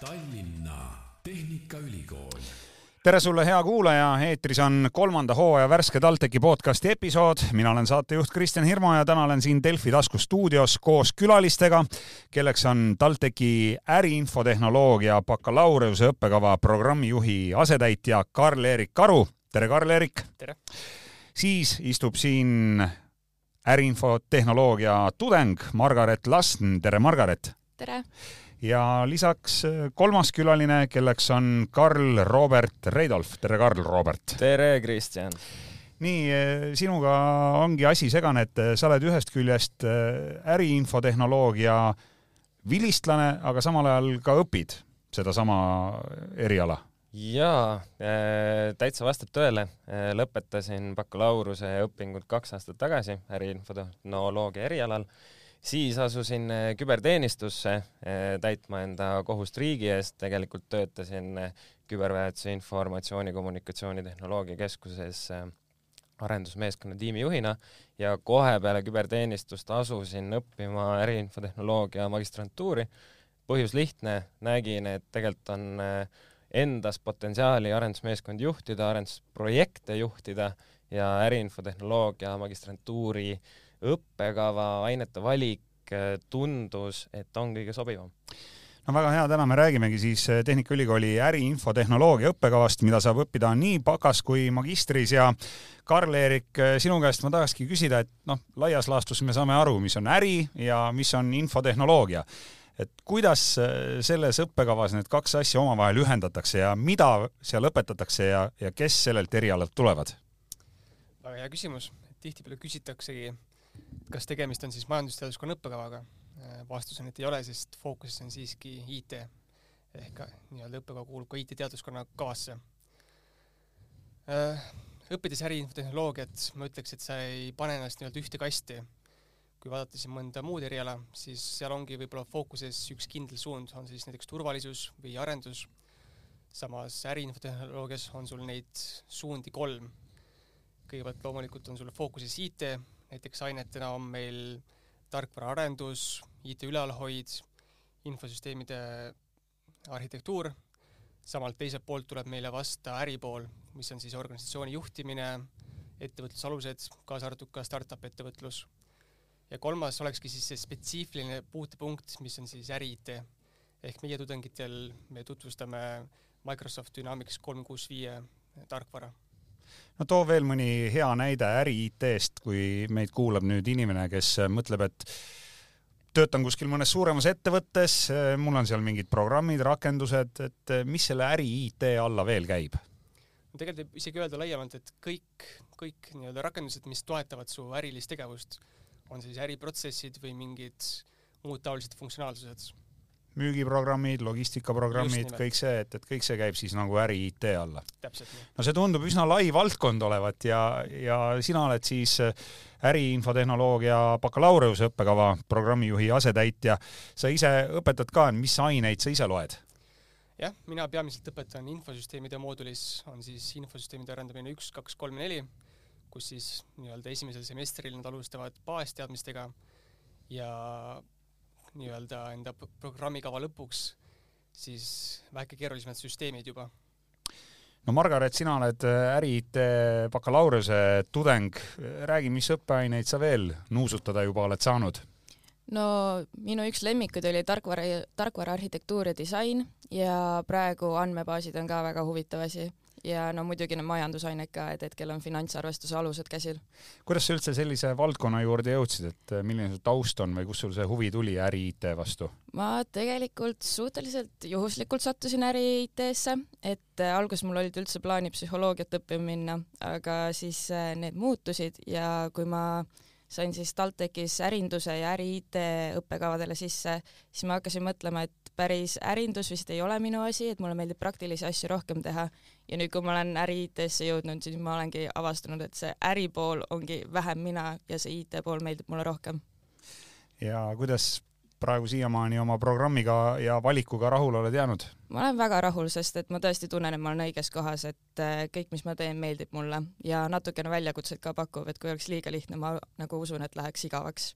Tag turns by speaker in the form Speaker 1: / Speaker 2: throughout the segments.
Speaker 1: Tallinna Tehnikaülikool.
Speaker 2: tere sulle, hea kuulaja, eetris on kolmanda hooaja värske TalTechi podcasti episood. mina olen saatejuht Kristjan Hirmu ja täna olen siin Delfi tasku stuudios koos külalistega, kelleks on TalTechi äriinfotehnoloogia bakalaureuse õppekava programmijuhi asetäitja Karl-Erik Karu. tere, Karl-Erik!
Speaker 3: tere!
Speaker 2: siis istub siin äriinfotehnoloogia tudeng Margaret Lasten, tere, Margaret!
Speaker 4: tere!
Speaker 2: Ja lisaks äh, kolmas külaline, kelleks on Karl Robert Reidolf. tere, Karl Robert!
Speaker 3: tere, Kristjan!
Speaker 2: nii, äh, sinuga ongi asi segane, et äh, sa oled ühest küljest äriinfotehnoloogia vilistlane, aga samal ajal ka õpid sedasama eriala.
Speaker 3: jaa, täitsa vastab tõele. lõpetasin bakalaureuse õpingud kaks aastat tagasi äriinfotehnoloogia erialal siis asusin äh, küberteenistusse äh, täitma enda kohust riigi eest, tegelikult töötasin äh, küberväetuse informatsiooni kommunikatsioonitehnoloogia keskuses arendusmeeskonna tiimijuhina ja kohe peale küberteenistust asusin õppima äriinfotehnoloogia magistrantuuri. põhjus lihtne, nägin, et tegelikult on endas potentsiaali arendusmeeskondi juhtida, arendusprojekte juhtida ja äriinfotehnoloogia magistrantuuri äh, õppekava, ainete valik äh, tundus, et on kõige sobivam
Speaker 2: no väga hea, täna me räägimegi siis äh, Tehnikaülikooli äriinfotehnoloogia õppekavast, mida saab õppida nii bakas kui magistris ja Karl-Erik, äh, sinu käest ma tahakski küsida, et noh, laias laastus me saame aru, mis on äri ja mis on infotehnoloogia. et kuidas selles õppekavas need kaks asja omavahel ühendatakse ja mida seal õpetatakse ja, ja kes sellelt erialalt tulevad?
Speaker 5: väga hea küsimus, tihtipeale küsitaksegi kas tegemist on siis majandusteaduskonna õppekavaga? Äh, vastus on, et ei ole, sest fookuses on siiski IT ehk nii-öelda õppekava kuulub ka IT-teaduskonna kavasse. Äh, õppides äriinfotehnoloogiat, ma ütleks, et sa ei pane ennast nii-öelda ühte kasti. kui vaadata siin mõnda muud eriala, siis seal ongi võib-olla fookuses üks kindel suund, on siis näiteks turvalisus või arendus. samas äriinfotehnoloogias on sul neid suundi kolm. kõigepealt loomulikult on sul fookuses IT, näiteks ainetena on meil tarkvaraarendus, IT ülalhoid, infosüsteemide arhitektuur, samalt teiselt poolt tuleb meile vasta äripool, mis on siis organisatsiooni juhtimine, ettevõtlusalused, kaasa arvatud ka startup ettevõtlus. ja kolmas olekski siis see spetsiifiline puutepunkt, mis on siis äri-IT. ehk meie tudengitel me tutvustame Microsoft Dynamics kolm kuus viie tarkvara
Speaker 2: no too veel mõni hea näide äri-IT-st, kui meid kuulab nüüd inimene, kes mõtleb, et töötan kuskil mõnes suuremas ettevõttes, mul on seal mingid programmid, rakendused, et mis selle äri-IT alla veel käib?
Speaker 5: tegelikult võib isegi öelda laiemalt, et kõik, kõik nii-öelda rakendused, mis toetavad su ärilist tegevust, on siis äriprotsessid või mingid muud taolised funktsionaalsused
Speaker 2: müügiprogrammid, logistikaprogrammid, kõik see, et, et kõik see käib siis nagu äri IT alla. no see tundub üsna lai valdkond olevat ja, ja sina oled siis äriinfotehnoloogia bakalaureuse õppekava programmijuhi asetäitja. sa ise õpetad ka, mis aineid sa ise loed?
Speaker 5: jah, mina peamiselt õpetan infosüsteemide moodulis, on siis infosüsteemide arendamine üks, kaks, kolm ja neli, kus siis nii-öelda esimesel semestril nad alustavad baasteadmistega ja nii-öelda enda programmikava lõpuks siis väike keerulisemad süsteemid juba.
Speaker 2: no Margaret, sina oled äh, äri-IT bakalaureuse tudeng, räägi, mis õppeaineid sa veel nuusutada juba oled saanud?
Speaker 4: no minu üks lemmikuid oli tarkvara, tarkvaraarhitektuur ja disain ja praegu andmebaasid on ka väga huvitav asi ja no muidugi need majandusained ka, et hetkel on finantsarvestuse alused käsil.
Speaker 2: kuidas sa üldse sellise valdkonna juurde jõudsid, et äh, milline su taust on või kust sul see huvi tuli äri-IT vastu?
Speaker 4: ma tegelikult suhteliselt juhuslikult sattusin äri-IT-sse, et äh, alguses mul olid üldse plaanid psühholoogiat õppima minna, aga siis äh, need muutusid ja kui ma sain siis TalTechis ärinduse ja äri-IT õppekavadele sisse, siis ma hakkasin mõtlema, et päris ärindus vist ei ole minu asi, et mulle meeldib praktilisi asju rohkem teha ja nüüd, kui ma olen äri-IT-sse jõudnud, siis ma olengi avastanud, et see äripool ongi vähem mina ja see IT pool meeldib mulle rohkem.
Speaker 2: ja kuidas praegu siiamaani oma programmiga ja valikuga rahul oled jäänud?
Speaker 4: ma olen väga rahul, sest et ma tõesti tunnen, et ma olen õiges kohas, et äh, kõik, mis ma teen, meeldib mulle ja natukene väljakutset ka pakub, et kui oleks liiga lihtne, ma nagu usun, et läheks igavaks.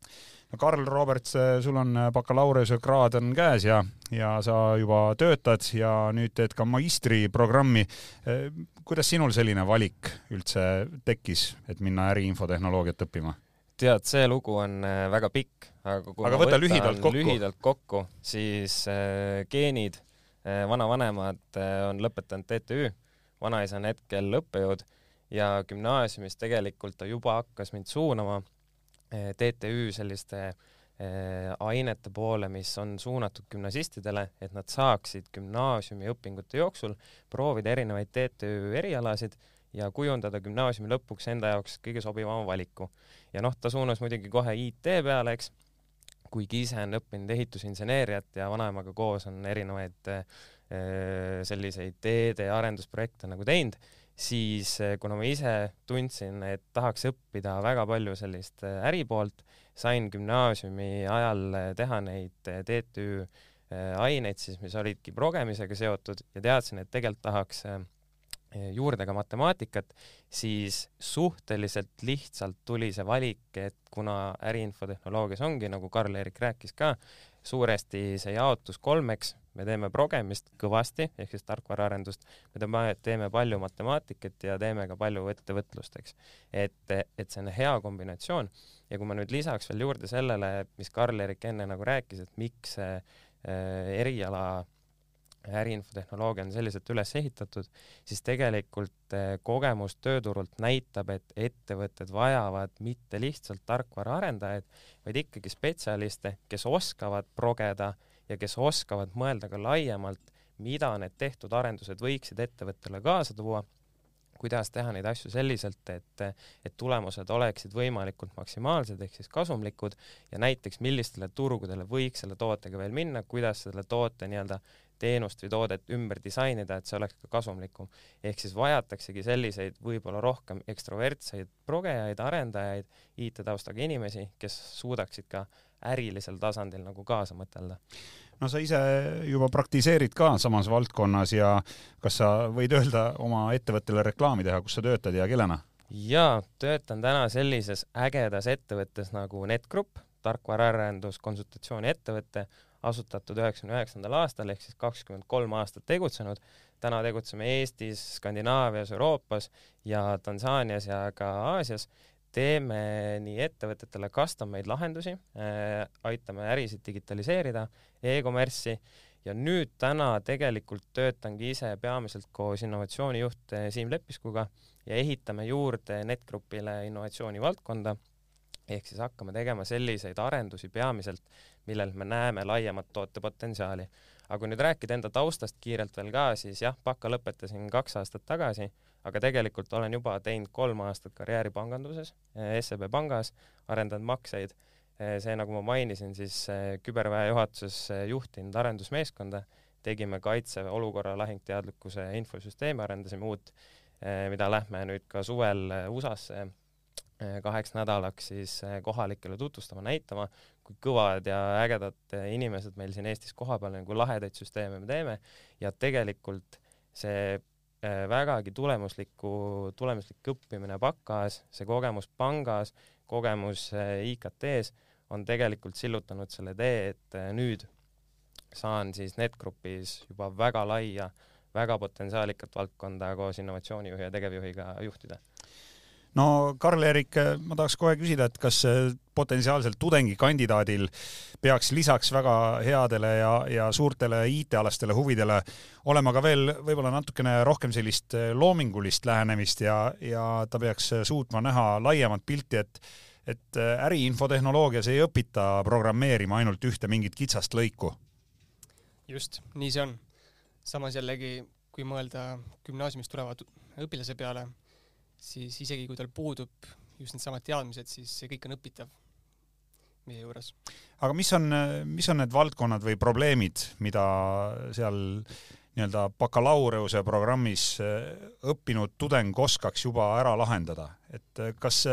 Speaker 2: no Karl Roberts, sul on bakalaureusekraad on käes ja, ja sa juba töötad ja nüüd teed ka magistriprogrammi. kuidas sinul selline valik üldse tekkis, et minna äriinfotehnoloogiat õppima?
Speaker 3: Tead, see lugu on äh, väga pikk, aga kui
Speaker 2: aga võta lühidalt kokku.
Speaker 3: lühidalt kokku, siis äh, geenid äh,, vanavanemad äh, on lõpetanud TTÜ, vanaisa on hetkel õppejõud ja gümnaasiumis tegelikult ta juba hakkas mind suunama äh, TTÜ selliste äh, ainete poole, mis on suunatud gümnasistidele, et nad saaksid gümnaasiumi õpingute jooksul proovida erinevaid TTÜ erialasid ja kujundada gümnaasiumi lõpuks enda jaoks kõige sobivama valiku. ja noh, ta suunas muidugi kohe IT peale, eks, kuigi ise on õppinud ehitusinseneeriat ja vanaemaga koos on erinevaid äh, selliseid teede arendusprojekte nagu teinud, siis äh, kuna ma ise tundsin, et tahaks õppida väga palju sellist äh, äripoolt, sain gümnaasiumi ajal teha neid TTÜ aineid siis, mis olidki progemisega seotud ja teadsin, et tegelikult tahaks juurde ka matemaatikat, siis suhteliselt lihtsalt tuli see valik, et kuna äriinfotehnoloogias ongi, nagu Karl-Erik rääkis ka, suuresti see jaotus kolmeks, me teeme progemist kõvasti, ehk siis tarkvaraarendust, me teeme, teeme palju matemaatikat ja teeme ka palju ettevõtlust, eks. et, et see on hea kombinatsioon ja kui ma nüüd lisaks veel juurde sellele, mis Karl-Erik enne nagu rääkis, et miks see äh, eriala äriinfotehnoloogia on selliselt üles ehitatud, siis tegelikult eh, kogemus tööturult näitab, et ettevõtted vajavad mitte lihtsalt tarkvaraarendajaid, vaid ikkagi spetsialiste, kes oskavad progeda ja kes oskavad mõelda ka laiemalt, mida need tehtud arendused võiksid ettevõttele kaasa tuua, kuidas teha neid asju selliselt, et, et tulemused oleksid võimalikult maksimaalsed ehk siis kasumlikud ja näiteks millistele turgudele võiks selle tootega veel minna, kuidas selle toote nii-öelda teenust või toodet ümber disainida, et see oleks ka kasumlikum. ehk siis vajataksegi selliseid võib-olla rohkem ekstrovertseid progejaid, arendajaid, IT-taustaga inimesi, kes suudaksid ka ärilisel tasandil nagu kaasa mõtelda
Speaker 2: no sa ise juba praktiseerid ka samas valdkonnas ja kas sa võid öelda oma ettevõttele reklaami teha, kus sa töötad ja kellena?
Speaker 3: jaa, töötan täna sellises ägedas ettevõttes nagu NetGrupp, tarkvaraarendus, konsultatsiooni ettevõte, asutatud üheksakümne üheksandal aastal ehk siis kakskümmend kolm aastat tegutsenud. täna tegutseme Eestis, Skandinaavias, Euroopas ja Tansaanias ja ka Aasias. teeme nii ettevõtetele custom-made lahendusi äh,, aitame ärisid digitaliseerida e, e-kommerssi ja nüüd täna tegelikult töötangi ise peamiselt koos innovatsioonijuht Siim Leppiskuga ja ehitame juurde NetGrupile innovatsioonivaldkonda ehk siis hakkame tegema selliseid arendusi peamiselt, millel me näeme laiemat tootepotentsiaali. aga kui nüüd rääkida enda taustast kiirelt veel ka, siis jah, baka lõpetasin kaks aastat tagasi, aga tegelikult olen juba teinud kolm aastat karjääri panganduses, SEB pangas, arendanud makseid. see, nagu ma mainisin, siis küberväe juhatuses juhtinud arendusmeeskonda, tegime kaitseväe olukorra lahingteadlikkuse infosüsteemi, arendasime uut, mida lähme nüüd ka suvel USA-sse kaheks nädalaks siis kohalikele tutvustama, näitama, kui kõvad ja ägedad inimesed meil siin Eestis kohapeal on, kui lahedaid süsteeme me teeme. Ja tegelikult see vägagi tulemuslikku, tulemuslik õppimine bakas, see kogemus pangas, kogemus IKT-s on tegelikult sillutanud selle tee, et nüüd saan siis NetGrupis juba väga laia, väga potentsiaalikat valdkonda koos innovatsioonijuhi ja tegevjuhiga juhtida
Speaker 2: no Karl-Erik, ma tahaks kohe küsida, et kas potentsiaalselt tudengikandidaadil peaks lisaks väga headele ja, ja suurtele IT-alastele huvidele olema ka veel võib-olla natukene rohkem sellist loomingulist lähenemist ja, ja ta peaks suutma näha laiemat pilti, et et äriinfotehnoloogias ei õpita programmeerima ainult ühte mingit kitsast lõiku.
Speaker 5: just, nii see on. samas jällegi, kui mõelda gümnaasiumist tuleva õpilase peale siis isegi kui tal puudub just needsamad teadmised, siis see kõik on õpitav meie juures.
Speaker 2: aga mis on, mis on need valdkonnad või probleemid, mida seal nii-öelda bakalaureuse programmis äh, õppinud tudeng oskaks juba ära lahendada, et äh, kas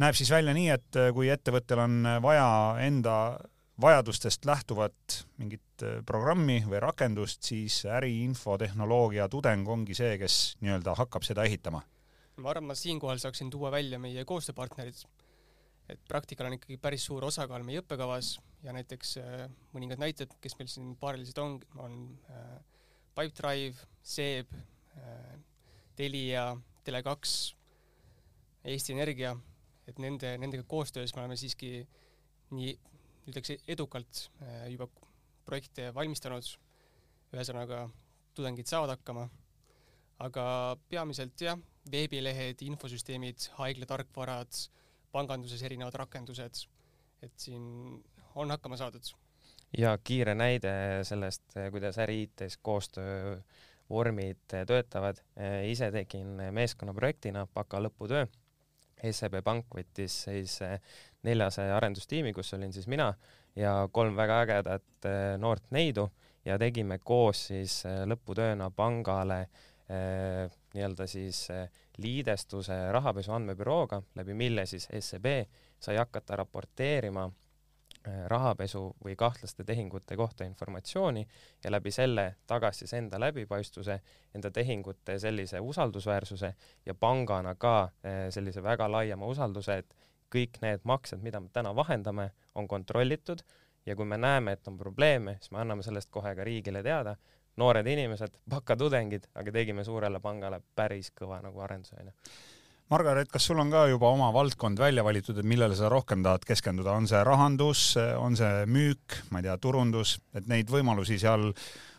Speaker 2: näeb siis välja nii, et äh, kui ettevõttel on vaja enda vajadustest lähtuvat mingit programmi või rakendust, siis äriinfotehnoloogia tudeng ongi see, kes nii-öelda hakkab seda ehitama?
Speaker 5: Ma arvan, ma siinkohal saaksin tuua välja meie koostööpartnerid, et praktikal on ikkagi päris suur osakaal meie õppekavas ja näiteks äh, mõningad näited, kes meil siin paarilised on, on äh, Pipedrive, Seeb äh,, Telia, Tele2, Eesti Energia, et nende, nendega koostöös me oleme siiski nii ütleks edukalt juba projekte valmistanud, ühesõnaga tudengid saavad hakkama, aga peamiselt jah, veebilehed, infosüsteemid, haigla tarkvarad, panganduses erinevad rakendused, et siin on hakkama saadud.
Speaker 3: ja kiire näide sellest, kuidas äri-IT-s koostöövormid töötavad, ise tegin meeskonnaprojektina baka lõputöö. SEB Pank võttis siis neljasaja arendustiimi, kus olin siis mina ja kolm väga ägedat noort neidu ja tegime koos siis lõputööna pangale eh, nii-öelda siis liidestuse rahapesu andmebürooga, läbi mille siis SEB sai hakata raporteerima Äh, rahapesu või kahtlaste tehingute kohta informatsiooni ja läbi selle tagas siis enda läbipaistvuse, enda tehingute sellise usaldusväärsuse ja pangana ka äh, sellise väga laiema usalduse, et kõik need maksed, mida me täna vahendame, on kontrollitud. Ja kui me näeme, et on probleeme, siis me anname sellest kohe ka riigile teada, noored inimesed, bakatudengid, aga tegime suurele pangale päris kõva nagu arenduse, onju
Speaker 2: Margaret, kas sul on ka juba oma valdkond välja valitud, et millele sa rohkem tahad keskenduda, on see rahandus, on see müük, ma ei tea, turundus, et neid võimalusi seal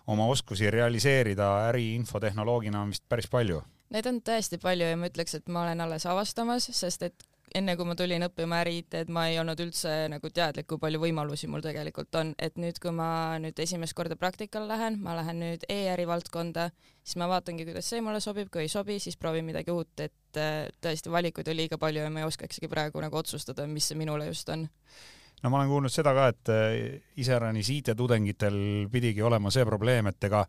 Speaker 2: oma oskusi realiseerida äriinfotehnoloogina on vist päris palju?
Speaker 4: Neid on tõesti palju ja ma ütleks, et ma olen alles avastamas, sest et enne kui ma tulin õppima äri-IT-d, ma ei olnud üldse nagu teadlik, kui palju võimalusi mul tegelikult on, et nüüd, kui ma nüüd esimest korda praktikale lähen, ma lähen nüüd e-äri valdkonda, siis ma vaatangi, kuidas see mulle sobib, kui ei sobi, siis proovin midagi uut, et äh, tõesti valikuid on liiga palju ja ma ei oskaksegi praegu nagu otsustada, mis see minule just on.
Speaker 2: No ma olen kuulnud seda ka, et äh, iseäranis IT-tudengitel pidigi olema see probleem, et ega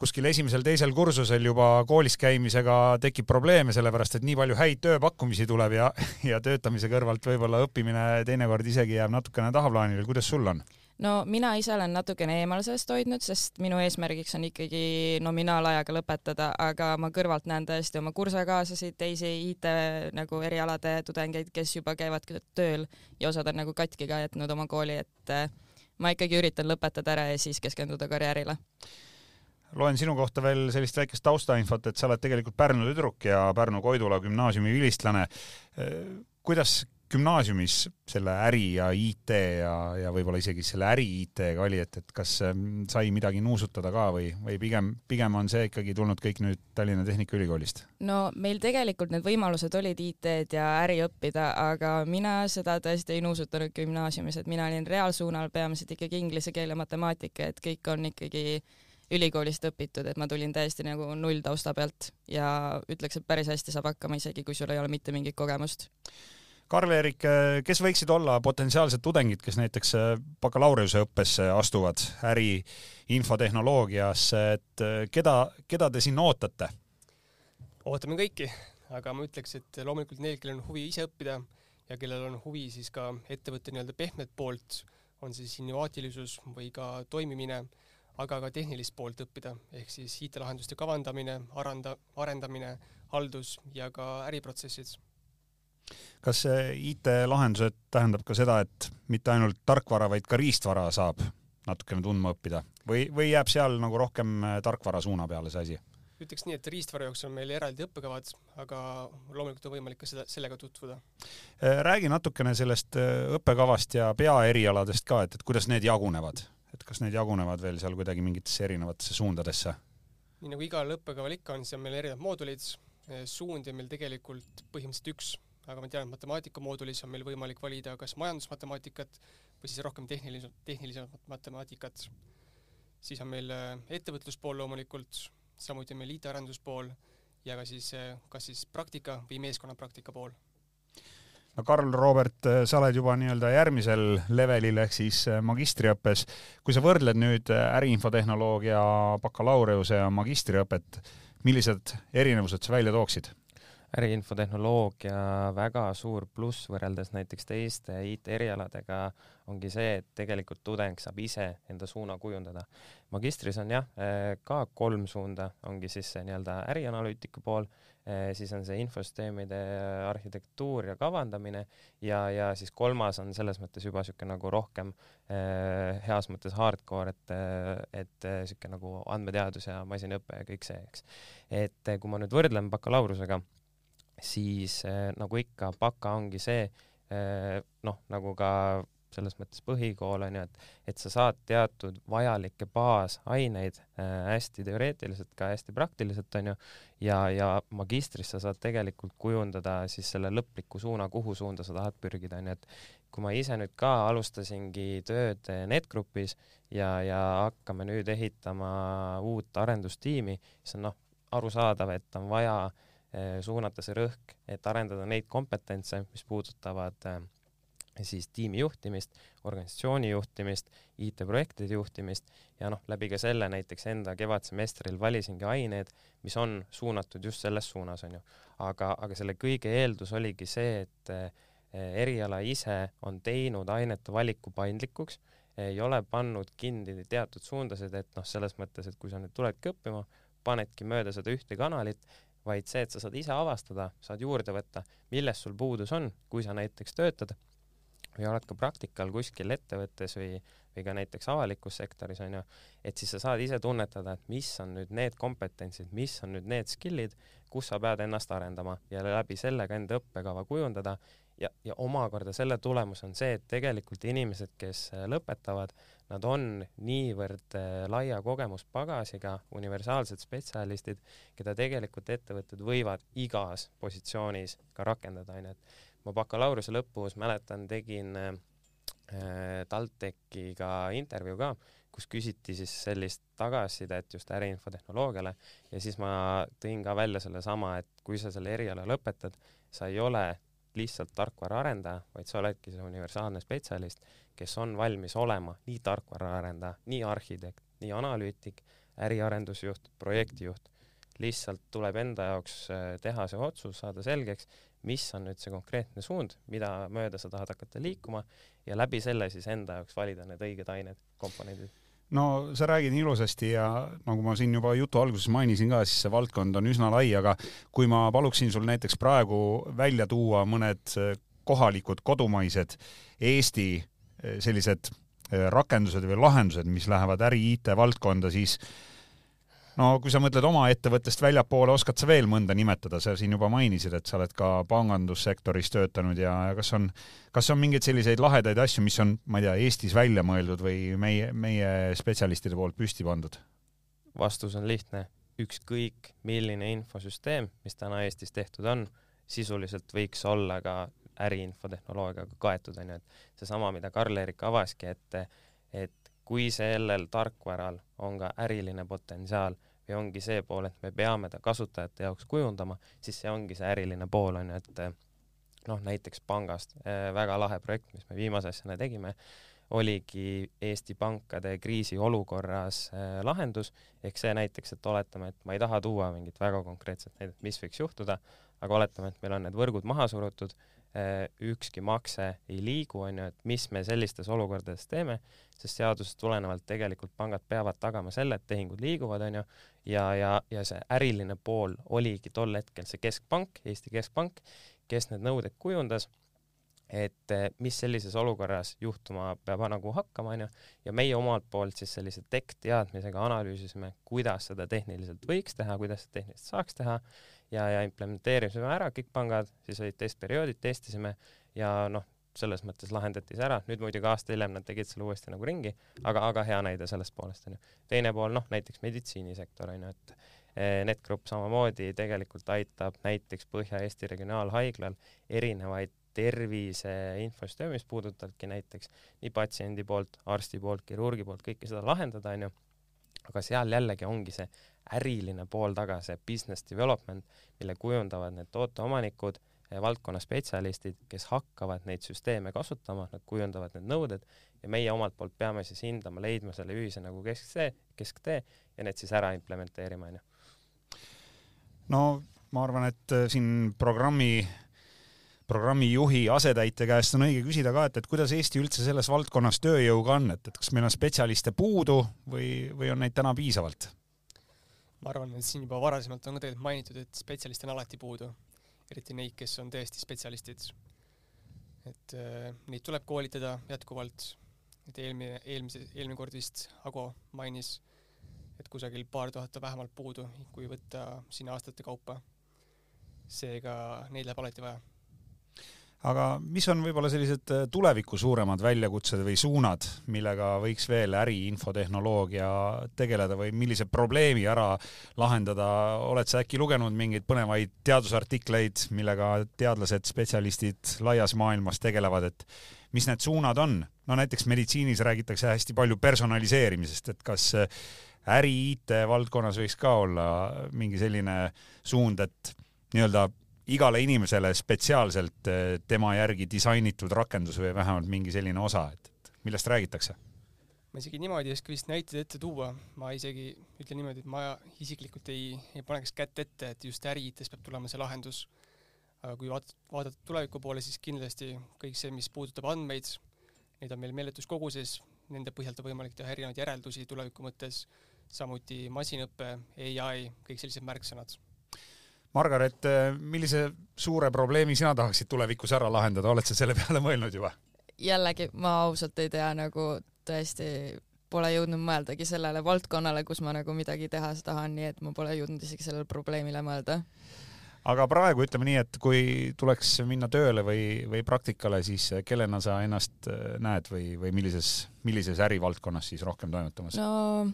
Speaker 2: kuskil esimesel-teisel kursusel juba koolis käimisega tekib probleeme, sellepärast et nii palju häid tööpakkumisi tuleb ja, ja töötamise kõrvalt võib-olla õppimine teinekord isegi jääb natukene tahaplaanile. kuidas sul on?
Speaker 4: no mina ise olen natukene eemal sellest hoidnud, sest minu eesmärgiks on ikkagi nominaalajaga lõpetada, aga ma kõrvalt näen tõesti oma kursakaaslasi, teisi IT nagu erialade tudengeid, kes juba käivad tööl ja osad on nagu katki ka jätnud oma kooli, et eh, ma ikkagi üritan lõpetada ära ja siis keskenduda karjäärile
Speaker 2: loen sinu kohta veel sellist väikest taustainfot, et sa oled tegelikult Pärnu tüdruk ja Pärnu Koidula gümnaasiumi vilistlane. kuidas gümnaasiumis selle äri ja IT ja, ja võib-olla isegi selle äri IT-ga oli, et, et kas ähm, sai midagi nuusutada ka või, või pigem, pigem on see ikkagi tulnud kõik nüüd Tallinna Tehnikaülikoolist?
Speaker 4: no meil tegelikult need võimalused olid IT-d ja äri õppida, aga mina seda tõesti ei nuusutanud gümnaasiumis, et mina olin reaalsuunal peamiselt ikkagi inglise keel ja matemaatika, et kõik on ikkagi ülikoolist õpitud, et ma tulin täiesti nagu nulltausta pealt ja ütleks, et päris hästi saab hakkama, isegi kui sul ei ole mitte mingit kogemust.
Speaker 2: Karl-Erik, kes võiksid olla potentsiaalsed tudengid, kes näiteks bakalaureuseõppesse astuvad äri infotehnoloogiasse, et keda, keda te sinna ootate?
Speaker 5: ootame kõiki, aga ma ütleks, et loomulikult neil, kellel on huvi ise õppida ja kellel on huvi siis ka ettevõtte nii-öelda pehmet poolt, on siis innovaatilisus või ka toimimine aga ka tehnilist poolt õppida, ehk siis IT-lahenduste kavandamine, arenda, arendamine, haldus ja ka äriprotsessid.
Speaker 2: kas IT-lahendused tähendab ka seda, et mitte ainult tarkvara, vaid ka riistvara saab natukene tundma õppida või, või jääb seal nagu rohkem äh, tarkvara suuna peale see asi?
Speaker 5: ütleks nii, et riistvara jaoks on meil eraldi õppekavad, aga loomulikult on võimalik ka seda, sellega tutvuda.
Speaker 2: Äh, räägi natukene sellest äh, õppekavast ja peaerialadest ka, et, et kuidas need jagunevad et kas need jagunevad veel seal kuidagi mingitesse erinevatesse suundadesse?
Speaker 5: nii nagu igal õppekaval ikka on, siis on meil erinevad moodulid, suundi on meil tegelikult põhimõtteliselt üks, aga ma tean, et matemaatika moodulis on meil võimalik valida kas majandusmatemaatikat või siis rohkem tehnilisemat, tehnilisemat matemaatikat. siis on meil äh, ettevõtluspool loomulikult, samuti on meil IT-arenduspool ja ka siis äh, kas siis praktika või meeskonnapraktika pool
Speaker 2: Karl Robert, sa oled juba nii-öelda järgmisel levelil ehk siis äh, magistriõppes. kui sa võrdled nüüd äh, äriinfotehnoloogia bakalaureuse ja magistriõpet, millised erinevused sa välja tooksid?
Speaker 3: äriinfotehnoloogia väga suur pluss võrreldes näiteks teiste IT-erialadega ongi see, et tegelikult tudeng saab ise enda suuna kujundada. magistris on jah, äh, ka kolm suunda, ongi siis see nii-öelda ärianalüütiku pool, äh, siis on see infosüsteemide arhitektuur ja kavandamine ja, ja siis kolmas on selles mõttes juba niisugune nagu rohkem heas mõttes hardcore, et, et niisugune nagu andmeteadus ja masinaõpe ja kõik see, eks. et kui ma nüüd võrdlen bakalaureusega, siis nagu ikka, baka ongi see, noh, nagu ka selles mõttes põhikool on ju, et, et sa saad teatud vajalikke baasaineid äh, hästi teoreetiliselt ka hästi praktiliselt on ju, ja, ja magistris sa saad tegelikult kujundada siis selle lõpliku suuna, kuhu suunda sa tahad pürgida, on ju, et kui ma ise nüüd ka alustasingi tööd NetGrupis ja, ja hakkame nüüd ehitama uut arendustiimi, siis on noh, arusaadav, et on vaja äh, suunata see rõhk, et arendada neid kompetentse, mis puudutavad äh, siis tiimi juhtimist, organisatsiooni juhtimist, IT-projektide juhtimist ja noh, läbi ka selle näiteks enda kevadsemestril valisingi ained, mis on suunatud just selles suunas, on ju. aga, aga selle kõige eeldus oligi see, et eh, eriala ise on teinud ainete valiku paindlikuks, ei ole pannud kinni teatud suundasid, et noh, selles mõttes, et kui sa nüüd tuledki õppima, panedki mööda seda ühte kanalit, vaid see, et sa saad ise avastada, saad juurde võtta, milles sul puudus on, kui sa näiteks töötad või oled ka praktikal kuskil ettevõttes või, või ka näiteks avalikus sektoris onju, et siis sa saad ise tunnetada, et mis on nüüd need kompetentsid, mis on nüüd need skill'id, kus sa pead ennast arendama ja läbi selle ka enda õppekava kujundada. Ja, ja omakorda selle tulemus on see, et tegelikult inimesed, kes lõpetavad, nad on niivõrd äh, laia kogemuspagasiga universaalsed spetsialistid, keda tegelikult ettevõtted võivad igas positsioonis ka rakendada, onju, et ma bakalaureuse lõpus mäletan, tegin äh, TalTechiga intervjuu ka, kus küsiti siis sellist tagasisidet just äriinfotehnoloogiale ja siis ma tõin ka välja sellesama, et kui sa selle eriala lõpetad, sa ei ole lihtsalt tarkvaraarendaja, vaid sa oledki see universaalne spetsialist, kes on valmis olema nii tarkvaraarendaja, nii arhitekt, nii analüütik, äriarendusjuht, projektijuht. lihtsalt tuleb enda jaoks äh, teha see otsus, saada selgeks mis on nüüd see konkreetne suund, mida mööda sa tahad hakata liikuma ja läbi selle siis enda jaoks valida need õiged ained, komponendid.
Speaker 2: No sa räägid ilusasti ja nagu ma siin juba jutu alguses mainisin ka, siis see valdkond on üsna lai, aga kui ma paluksin sul näiteks praegu välja tuua mõned kohalikud kodumaised Eesti eh, sellised eh, rakendused või lahendused, mis lähevad äri IT valdkonda, siis no kui sa mõtled oma ettevõttest väljapoole, oskad sa veel mõnda nimetada, sa siin juba mainisid, et sa oled ka pangandussektoris töötanud ja, ja kas on, kas on mingeid selliseid lahedaid asju, mis on, ma ei tea, Eestis välja mõeldud või meie, meie spetsialistide poolt püsti pandud?
Speaker 3: vastus on lihtne, ükskõik milline infosüsteem, mis täna Eestis tehtud on, sisuliselt võiks olla ka äriinfotehnoloogiaga kaetud, onju, et seesama, mida Karl-Erik avaski, et, et kui sellel tarkvaral on ka äriline potentsiaal või ongi see pool, et me peame ta kasutajate jaoks kujundama, siis see ongi see äriline pool on ju, et noh, näiteks pangast äh, väga lahe projekt, mis me viimase asjana tegime, oligi Eesti pankade kriisiolukorras äh, lahendus, ehk see näiteks, et oletame, et ma ei taha tuua mingit väga konkreetset näidet, mis võiks juhtuda, aga oletame, et meil on need võrgud maha surutud, ükski makse ei liigu, on ju, et mis me sellistes olukordades teeme, sest seadusest tulenevalt tegelikult pangad peavad tagama selle, et tehingud liiguvad, on ju, ja, ja, ja see äriline pool oligi tol hetkel see keskpank, Eesti Keskpank, kes need nõuded kujundas, et eh, mis sellises olukorras juhtuma peab nagu hakkama, on ju, ja meie omalt poolt siis sellise tekk-teadmisega analüüsisime, kuidas seda tehniliselt võiks teha, kuidas seda tehniliselt saaks teha. Ja, ja implementeerisime ära kõik pangad, siis olid testperioodid, testisime ja noh, selles mõttes lahendati see ära, nüüd muidugi aasta hiljem nad tegid selle uuesti nagu ringi, aga, aga hea näide sellest poolest onju. teine pool, noh näiteks meditsiinisektor onju, et eh, NetGrupp samamoodi tegelikult aitab näiteks Põhja-Eesti Regionaalhaiglal erinevaid tervise infosüsteeme, mis puudutabki näiteks nii patsiendi poolt, arsti poolt, kirurgi poolt kõike seda lahendada, onju. aga seal jällegi ongi see äriline pool taga, see business development, mille kujundavad need tooteomanikud valdkonna spetsialistid, kes hakkavad neid süsteeme kasutama, nad kujundavad need nõuded ja meie omalt poolt peame siis hindama, leidma selle ühise nagu kesktee, kesktee ja need siis ära implementeerima, onju.
Speaker 2: no ma arvan, et äh, siin programmi programmijuhi asetäitja käest on õige küsida ka, et, et kuidas Eesti üldse selles valdkonnas tööjõuga on, et, et kas meil on spetsialiste puudu või, või on neid täna piisavalt?
Speaker 5: ma arvan, et siin juba varasemalt on ka tegelikult mainitud, et spetsialiste on alati puudu, eriti neid, kes on tõesti spetsialistid. et äh, neid tuleb koolitada jätkuvalt, et eelmine, eelmise, eelmine kord vist Ago mainis, et kusagil paar tuhat on vähemalt puudu, kui võtta sinna aastate kaupa. seega neid läheb alati vaja
Speaker 2: aga mis on võib-olla sellised äh, tuleviku suuremad väljakutsed või suunad, millega võiks veel äriinfotehnoloogia tegeleda või millise probleemi ära lahendada, oled sa äkki lugenud mingeid põnevaid teadusartikleid, millega teadlased, spetsialistid laias maailmas tegelevad, et mis need suunad on? no näiteks meditsiinis räägitakse hästi palju personaliseerimisest, et kas äh, äri IT valdkonnas võiks ka olla mingi selline suund, et nii-öelda igale inimesele spetsiaalselt eh, tema järgi disainitud rakendus või vähemalt mingi selline osa, et, millest räägitakse?
Speaker 5: ma isegi niimoodi ei oska vist näiteid ette tuua, ma isegi ütlen niimoodi, et ma isiklikult ei, ei paneks kätt ette, et just äri-IT-s peab tulema see lahendus. aga kui vaat-, vaadata tuleviku poole, siis kindlasti kõik see, mis puudutab andmeid, neid on meil meeletus koguses, nende põhjalt on võimalik teha erinevaid järeldusi tuleviku mõttes, samuti masinõpe, ai, kõik sellised märksõnad
Speaker 2: Margaret, millise suure probleemi sina tahaksid tulevikus ära lahendada, oled sa selle peale mõelnud juba?
Speaker 4: jällegi, ma ausalt ei tea, nagu tõesti pole jõudnud mõeldagi sellele valdkonnale, kus ma nagu midagi teha tahan, nii et ma pole jõudnud isegi sellele probleemile mõelda.
Speaker 2: aga praegu ütleme nii, et kui tuleks minna tööle või, või praktikale, siis kellena sa ennast näed või, või millises, millises ärivaldkonnas siis rohkem toimetamas?
Speaker 4: no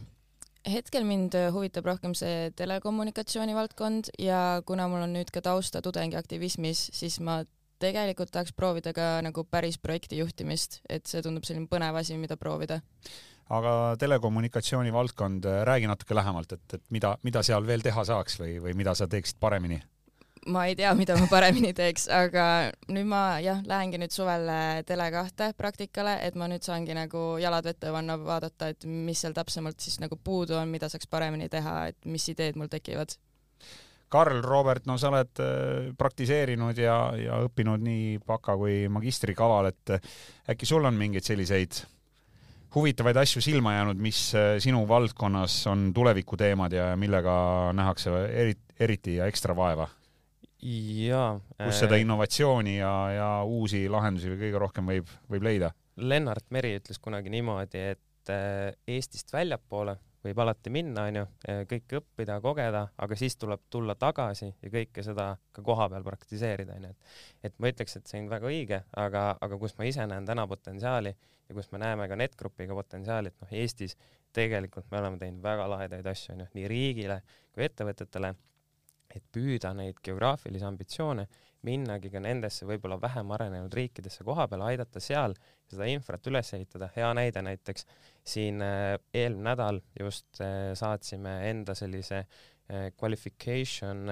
Speaker 4: hetkel mind huvitab rohkem see telekommunikatsiooni valdkond ja kuna mul on nüüd ka tausta tudengiaktivismis, siis ma tegelikult tahaks proovida ka nagu päris projekti juhtimist, et see tundub selline põnev asi, mida proovida.
Speaker 2: aga telekommunikatsiooni valdkond, räägi natuke lähemalt, et, et mida, mida seal veel teha saaks või, või mida sa teeksid paremini?
Speaker 4: Ma ei tea, mida ma paremini teeks, aga nüüd ma jah, lähengi nüüd suvel Tele2 praktikale, et ma nüüd saangi nagu jalad vette panna, vaadata, et mis seal täpsemalt siis nagu puudu on, mida saaks paremini teha, et mis ideed mul tekivad.
Speaker 2: Karl, Robert, no sa oled äh, praktiseerinud ja, ja õppinud nii baka kui magistrikaval, et äh, äkki sul on mingeid selliseid huvitavaid asju silma jäänud, mis sinu valdkonnas on tulevikuteemad ja millega nähakse eriti, eriti ja ekstra vaeva?
Speaker 3: Jaa.
Speaker 2: kus seda äh, innovatsiooni ja, ja uusi lahendusi kõige rohkem võib, võib leida?
Speaker 3: Lennart Meri ütles kunagi niimoodi, et äh, Eestist väljapoole võib alati minna, onju, äh, kõike õppida, kogeda, aga siis tuleb tulla tagasi ja kõike seda ka kohapeal praktiseerida, onju, et et ma ütleks, et see on väga õige, aga, aga kus ma ise näen täna potentsiaali ja kus me näeme ka NetGrupiga potentsiaali, et noh, Eestis tegelikult me oleme teinud väga lahedaid asju, onju, nii riigile kui ettevõtetele et püüda neid geograafilisi ambitsioone, minnagi ka nendesse võib-olla vähem arenenud riikidesse koha peal, aidata seal seda infrat üles ehitada, hea näide näiteks siin äh, eelmine nädal just äh, saatsime enda sellise äh, qualification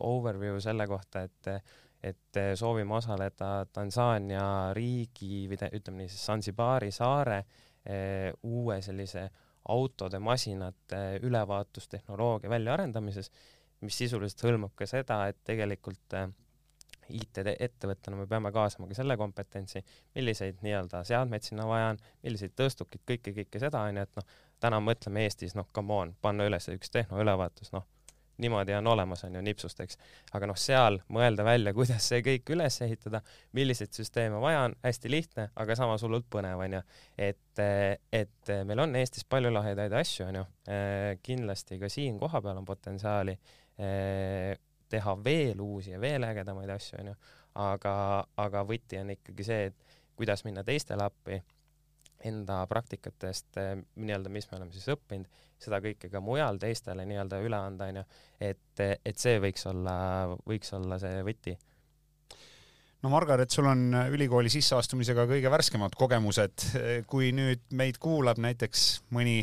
Speaker 3: overview selle kohta, et et soovime osaleda Tansaania riigi või ütleme nii siis Zanzibari saare uue sellise autode, masinate ülevaatustehnoloogia väljaarendamises mis sisuliselt hõlmab ka seda, et tegelikult äh, IT-ettevõttena me peame kaasama ka selle kompetentsi, milliseid nii-öelda seadmeid sinna vaja on, milliseid tõstukid, kõike, kõike seda onju, et noh, täna mõtleme Eestis, noh, come on, panna üles üks tehnoülevaatus, noh, niimoodi on olemas, on ju, nipsust, eks. aga noh, seal mõelda välja, kuidas see kõik üles ehitada, milliseid süsteeme vaja on, hästi lihtne, aga samas hullult põnev, on ju. et, et meil on Eestis palju lahedaid asju, on ju. kindlasti ka siin kohapeal on potentsiaali teha veel uusi ja veel ägedamaid asju, onju, aga, aga võti on ikkagi see, et kuidas minna teistele appi, enda praktikatest eh, nii-öelda, mis me oleme siis õppinud, seda kõike ka mujal teistele nii-öelda üle anda, onju, et, et see võiks olla, võiks olla see võti
Speaker 2: no Margaret, sul on ülikooli sisseastumisega kõige värskemad kogemused. kui nüüd meid kuulab näiteks mõni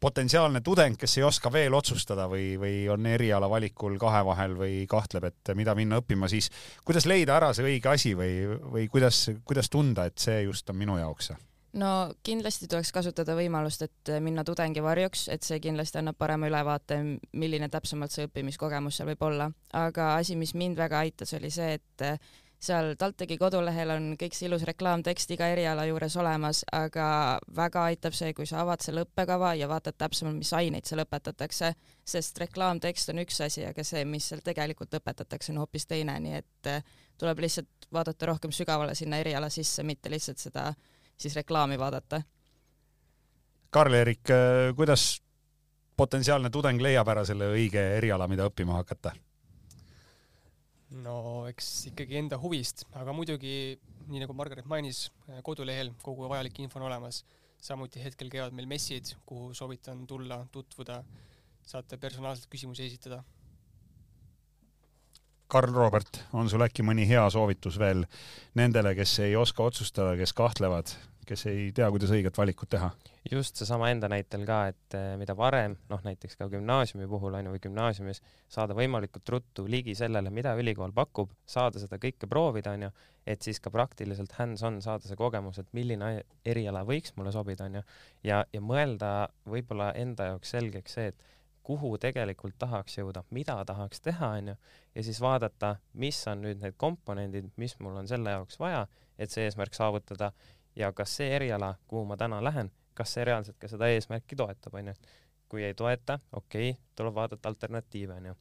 Speaker 2: potentsiaalne tudeng, kes ei oska veel otsustada või, või on eriala valikul kahe vahel või kahtleb, et mida minna õppima, siis kuidas leida ära see õige asi või, või kuidas, kuidas tunda, et see just on minu jaoks?
Speaker 4: no kindlasti tuleks kasutada võimalust, et minna tudengi varjuks, et see kindlasti annab parema ülevaate, milline täpsemalt see õppimiskogemus seal võib olla. aga asi, mis mind väga aitas, oli see, et seal TalTechi kodulehel on kõik see ilus reklaamtekst iga eriala juures olemas, aga väga aitab see, kui sa avad selle õppekava ja vaatad täpsemalt, mis aineid seal õpetatakse, sest reklaamtekst on üks asi, aga see, mis seal tegelikult õpetatakse, on hoopis teine, nii et eh, tuleb lihtsalt vaadata rohkem sügavale sinna eriala sisse, mitte lihtsalt seda siis reklaami vaadata.
Speaker 2: Karl-Erik, eh, kuidas potentsiaalne tudeng leiab ära selle õige eriala, mida õppima hakata?
Speaker 5: No eks ikkagi enda huvist, aga muidugi nii nagu Margaret mainis, kodulehel kogu vajalik info on olemas. samuti hetkel käivad meil messid, kuhu soovitan tulla, tutvuda, saate personaalselt küsimusi esitada.
Speaker 2: Karl Robert, on sul äkki mõni hea soovitus veel nendele, kes ei oska otsustada, kes kahtlevad, kes ei tea, kuidas õiget valikut teha?
Speaker 3: just seesama enda näitel ka, et eh, mida varem, noh näiteks ka gümnaasiumi puhul on ju, või gümnaasiumis, saada võimalikult ruttu ligi sellele, mida ülikool pakub, saada seda kõike proovida, on ju, et siis ka praktiliselt hands-on saada see kogemus, et milline eriala võiks mulle sobida, on ju, ja, ja mõelda võib-olla enda jaoks selgeks see, et kuhu tegelikult tahaks jõuda, mida tahaks teha, on ju, ja siis vaadata, mis on nüüd need komponendid, mis mul on selle jaoks vaja, et see eesmärk saavutada ja kas see eriala, kuhu ma täna lähen, kas see reaalselt ka seda eesmärki toetab, onju. kui ei toeta, okei okay,, tuleb vaadata alternatiive, onju.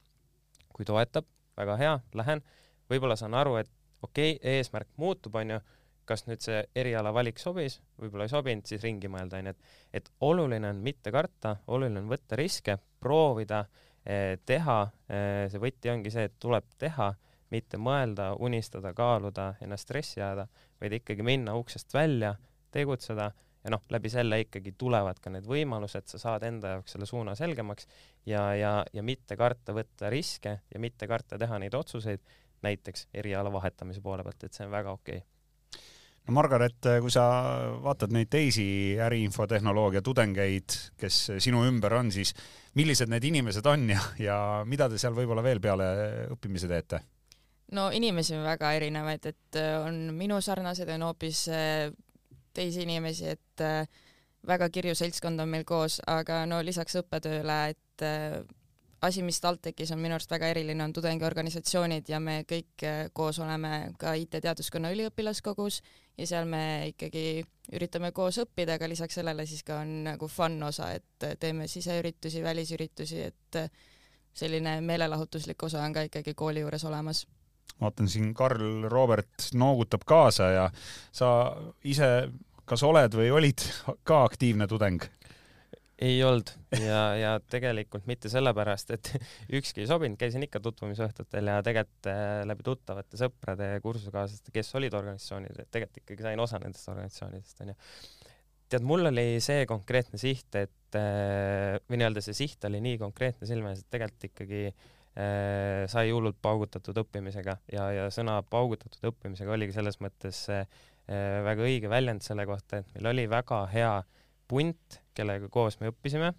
Speaker 3: kui toetab, väga hea, lähen, võib-olla saan aru, et okei okay,, eesmärk muutub, onju, kas nüüd see eriala valik sobis, võib-olla ei sobinud, siis ringi mõelda, onju, et, et oluline on mitte karta, oluline on võtta riske, proovida eh,, teha eh,, see võti ongi see, et tuleb teha mitte mõelda, unistada, kaaluda, ennast stressi ajada, vaid ikkagi minna uksest välja, tegutseda ja noh, läbi selle ikkagi tulevad ka need võimalused, sa saad enda jaoks selle suuna selgemaks ja, ja, ja mitte karta võtta riske ja mitte karta teha neid otsuseid, näiteks eriala vahetamise poole pealt, et see on väga okei okay.
Speaker 2: No Margaret, kui sa vaatad neid teisi äriinfotehnoloogia tudengeid, kes sinu ümber on, siis millised need inimesed on ja, ja mida te seal võib-olla veel peale õppimise teete?
Speaker 4: no inimesi on väga erinevaid, et äh, on minu sarnased, on hoopis äh, teisi inimesi, et äh, väga kirju seltskond on meil koos, aga no lisaks õppetööle, et asi, mis TalTechis on minu arust väga eriline, on tudengiorganisatsioonid ja me kõik koos oleme ka IT-teaduskonna üliõpilaskogus ja seal me ikkagi üritame koos õppida, aga lisaks sellele siis ka on nagu fun osa, et teeme siseüritusi, välisüritusi, et selline meelelahutuslik osa on ka ikkagi kooli juures olemas
Speaker 2: vaatan siin Karl Robert noogutab kaasa ja sa ise kas oled või olid ka aktiivne tudeng?
Speaker 3: Ei olnud ja, ja tegelikult mitte sellepärast, et ükski ei sobinud, käisin ikka tutvumisõhtutel ja tegelikult äh, läbi tuttavate sõprade ja kursusekaaslaste, kes olid organisatsioonid, et tegelikult ikkagi sain osa nendest organisatsioonidest onju. tead, mul oli see konkreetne siht, et äh, või nii-öelda see siht oli nii konkreetne silme ees, et tegelikult ikkagi äh, Äh, sai hullult paugutatud õppimisega ja, ja sõna paugutatud õppimisega oligi selles mõttes äh, väga õige väljend selle kohta, et meil oli väga hea punt, kellega koos me õppisime,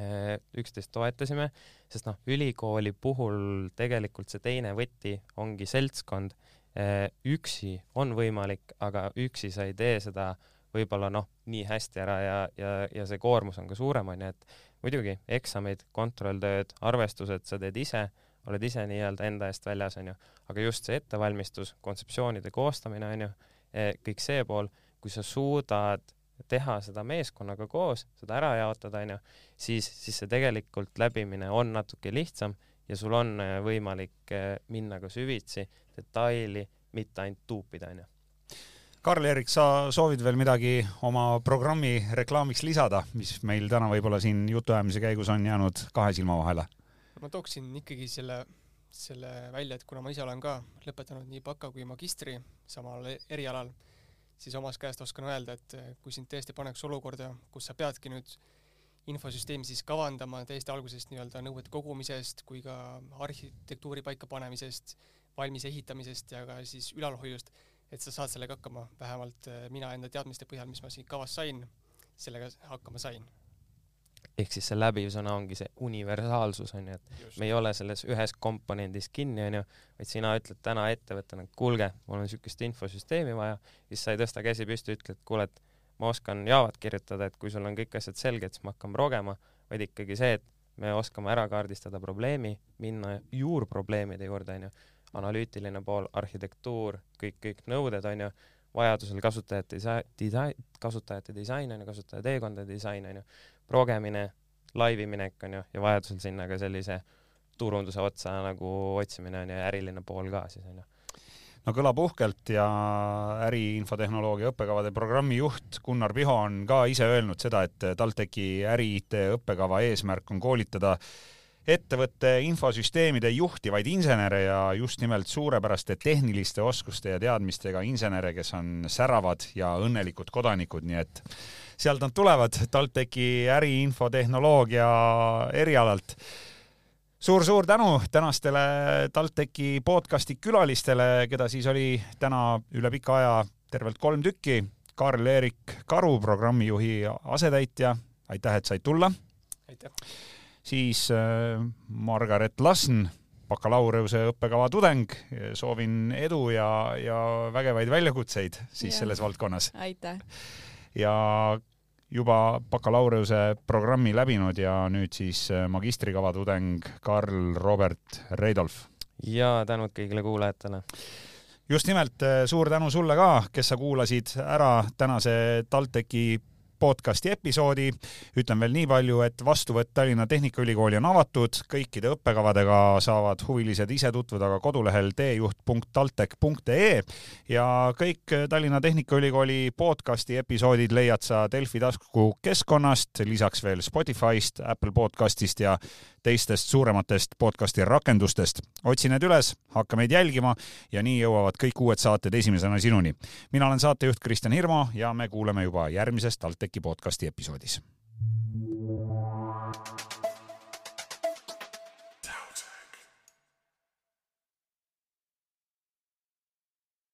Speaker 3: äh, üksteist toetasime, sest noh, ülikooli puhul tegelikult see teine võti ongi seltskond. üksi on võimalik, aga üksi sa ei tee seda võib-olla noh, nii hästi ära ja, ja, ja see koormus on ka suurem, onju, et muidugi eksamid, kontrolltööd, arvestused sa teed ise, oled ise nii-öelda enda eest väljas, onju, aga just see ettevalmistus, kontseptsioonide koostamine, onju, e, kõik see pool, kui sa suudad teha seda meeskonnaga koos, seda ära jaotada, onju, siis, siis see tegelikult läbimine on natuke lihtsam ja sul on e, võimalik e, minna ka süvitsi, detaili, mitte ainult tuupida, onju
Speaker 2: Karl-Erik, sa soovid veel midagi oma programmi reklaamiks lisada, mis meil täna võib-olla siin jutuajamise käigus on jäänud kahe silma vahele?
Speaker 5: ma tooksin ikkagi selle, selle välja, et kuna ma ise olen ka lõpetanud nii baka kui magistri samal erialal, siis omast käest oskan öelda, et kui sind tõesti pannakse olukorda, kus sa peadki nüüd infosüsteemi siis kavandama täiesti algusest nii-öelda nõuete kogumisest kui ka arhitektuuri paikapanemisest, valmis ehitamisest ja ka siis ülalhoiust et sa saad sellega hakkama, vähemalt äh, mina enda teadmiste põhjal, mis ma siin kavas sain, sellega hakkama sain.
Speaker 3: Ehk siis see läbiv sõna ongi see universaalsus onju, et Just. me ei ole selles ühes komponendis kinni onju, vaid sina ütled täna ettevõttena, kuulge, mul on niisugust infosüsteemi vaja, siis sa ei tõsta käsi püsti, ütled, kuule, et ma oskan Javat kirjutada, et kui sul on kõik asjad selged, siis me hakkame rogema, vaid ikkagi see, et me oskame ära kaardistada probleemi, minna juurprobleemide juurde onju, analüütiline pool, arhitektuur, kõik, kõik nõuded, on ju, vajadusel kasutajate disa-, disa-, kasutajate disain, on ju, kasutaja teekondade disain, on ju, progemine, laivi minek, on ju, ja vajadusel sinna ka sellise turunduse otsa nagu otsimine, on ju, äriline pool ka siis, on ju.
Speaker 2: No kõlab uhkelt ja äriinfotehnoloogia õppekavade programmi juht Gunnar Piho on ka ise öelnud seda, et TalTechi äri-IT õppekava eesmärk on koolitada ettevõtte infosüsteemide juhtivaid insenere ja just nimelt suurepäraste tehniliste oskuste ja teadmistega insenere, kes on säravad ja õnnelikud kodanikud, nii et sealt nad tulevad TalTechi äriinfotehnoloogia erialalt suur-suur tänu tänastele TalTechi podcasti külalistele, keda siis oli täna üle pika aja tervelt kolm tükki. Karl-Erik Karu, programmijuhi asetäitja, aitäh, et said tulla.
Speaker 5: aitäh.
Speaker 2: siis äh, Margaret Lasn, bakalaureuse õppekava tudeng, soovin edu ja, ja vägevaid väljakutseid siis ja. selles valdkonnas.
Speaker 4: aitäh.
Speaker 2: Ja juba bakalaureuse programmi läbinud ja nüüd siis äh, magistrikava tudeng Karl Robert Reidolf.
Speaker 3: ja tänud kõigile kuulajatele
Speaker 2: just nimelt äh, suur tänu sulle ka, kes sa kuulasid ära tänase TalTechi podcasti episoodi. ütlen veel nii palju, et vastuvõtt Tallinna Tehnikaülikooli on avatud, kõikide õppekavadega saavad huvilised ise tutvuda ka kodulehel teejuht.taltech.ee ja kõik Tallinna Tehnikaülikooli podcasti episoodid leiad sa Delfi taskukeskkonnast, lisaks veel Spotify'st, Apple podcastist ja teistest suurematest podcasti rakendustest. otsi need üles, hakka meid jälgima ja nii jõuavad kõik uued saated esimesena sinuni. mina olen saatejuht Kristjan Hirmu ja me kuuleme juba järgmises TalTechi kõiki podcasti episoodis.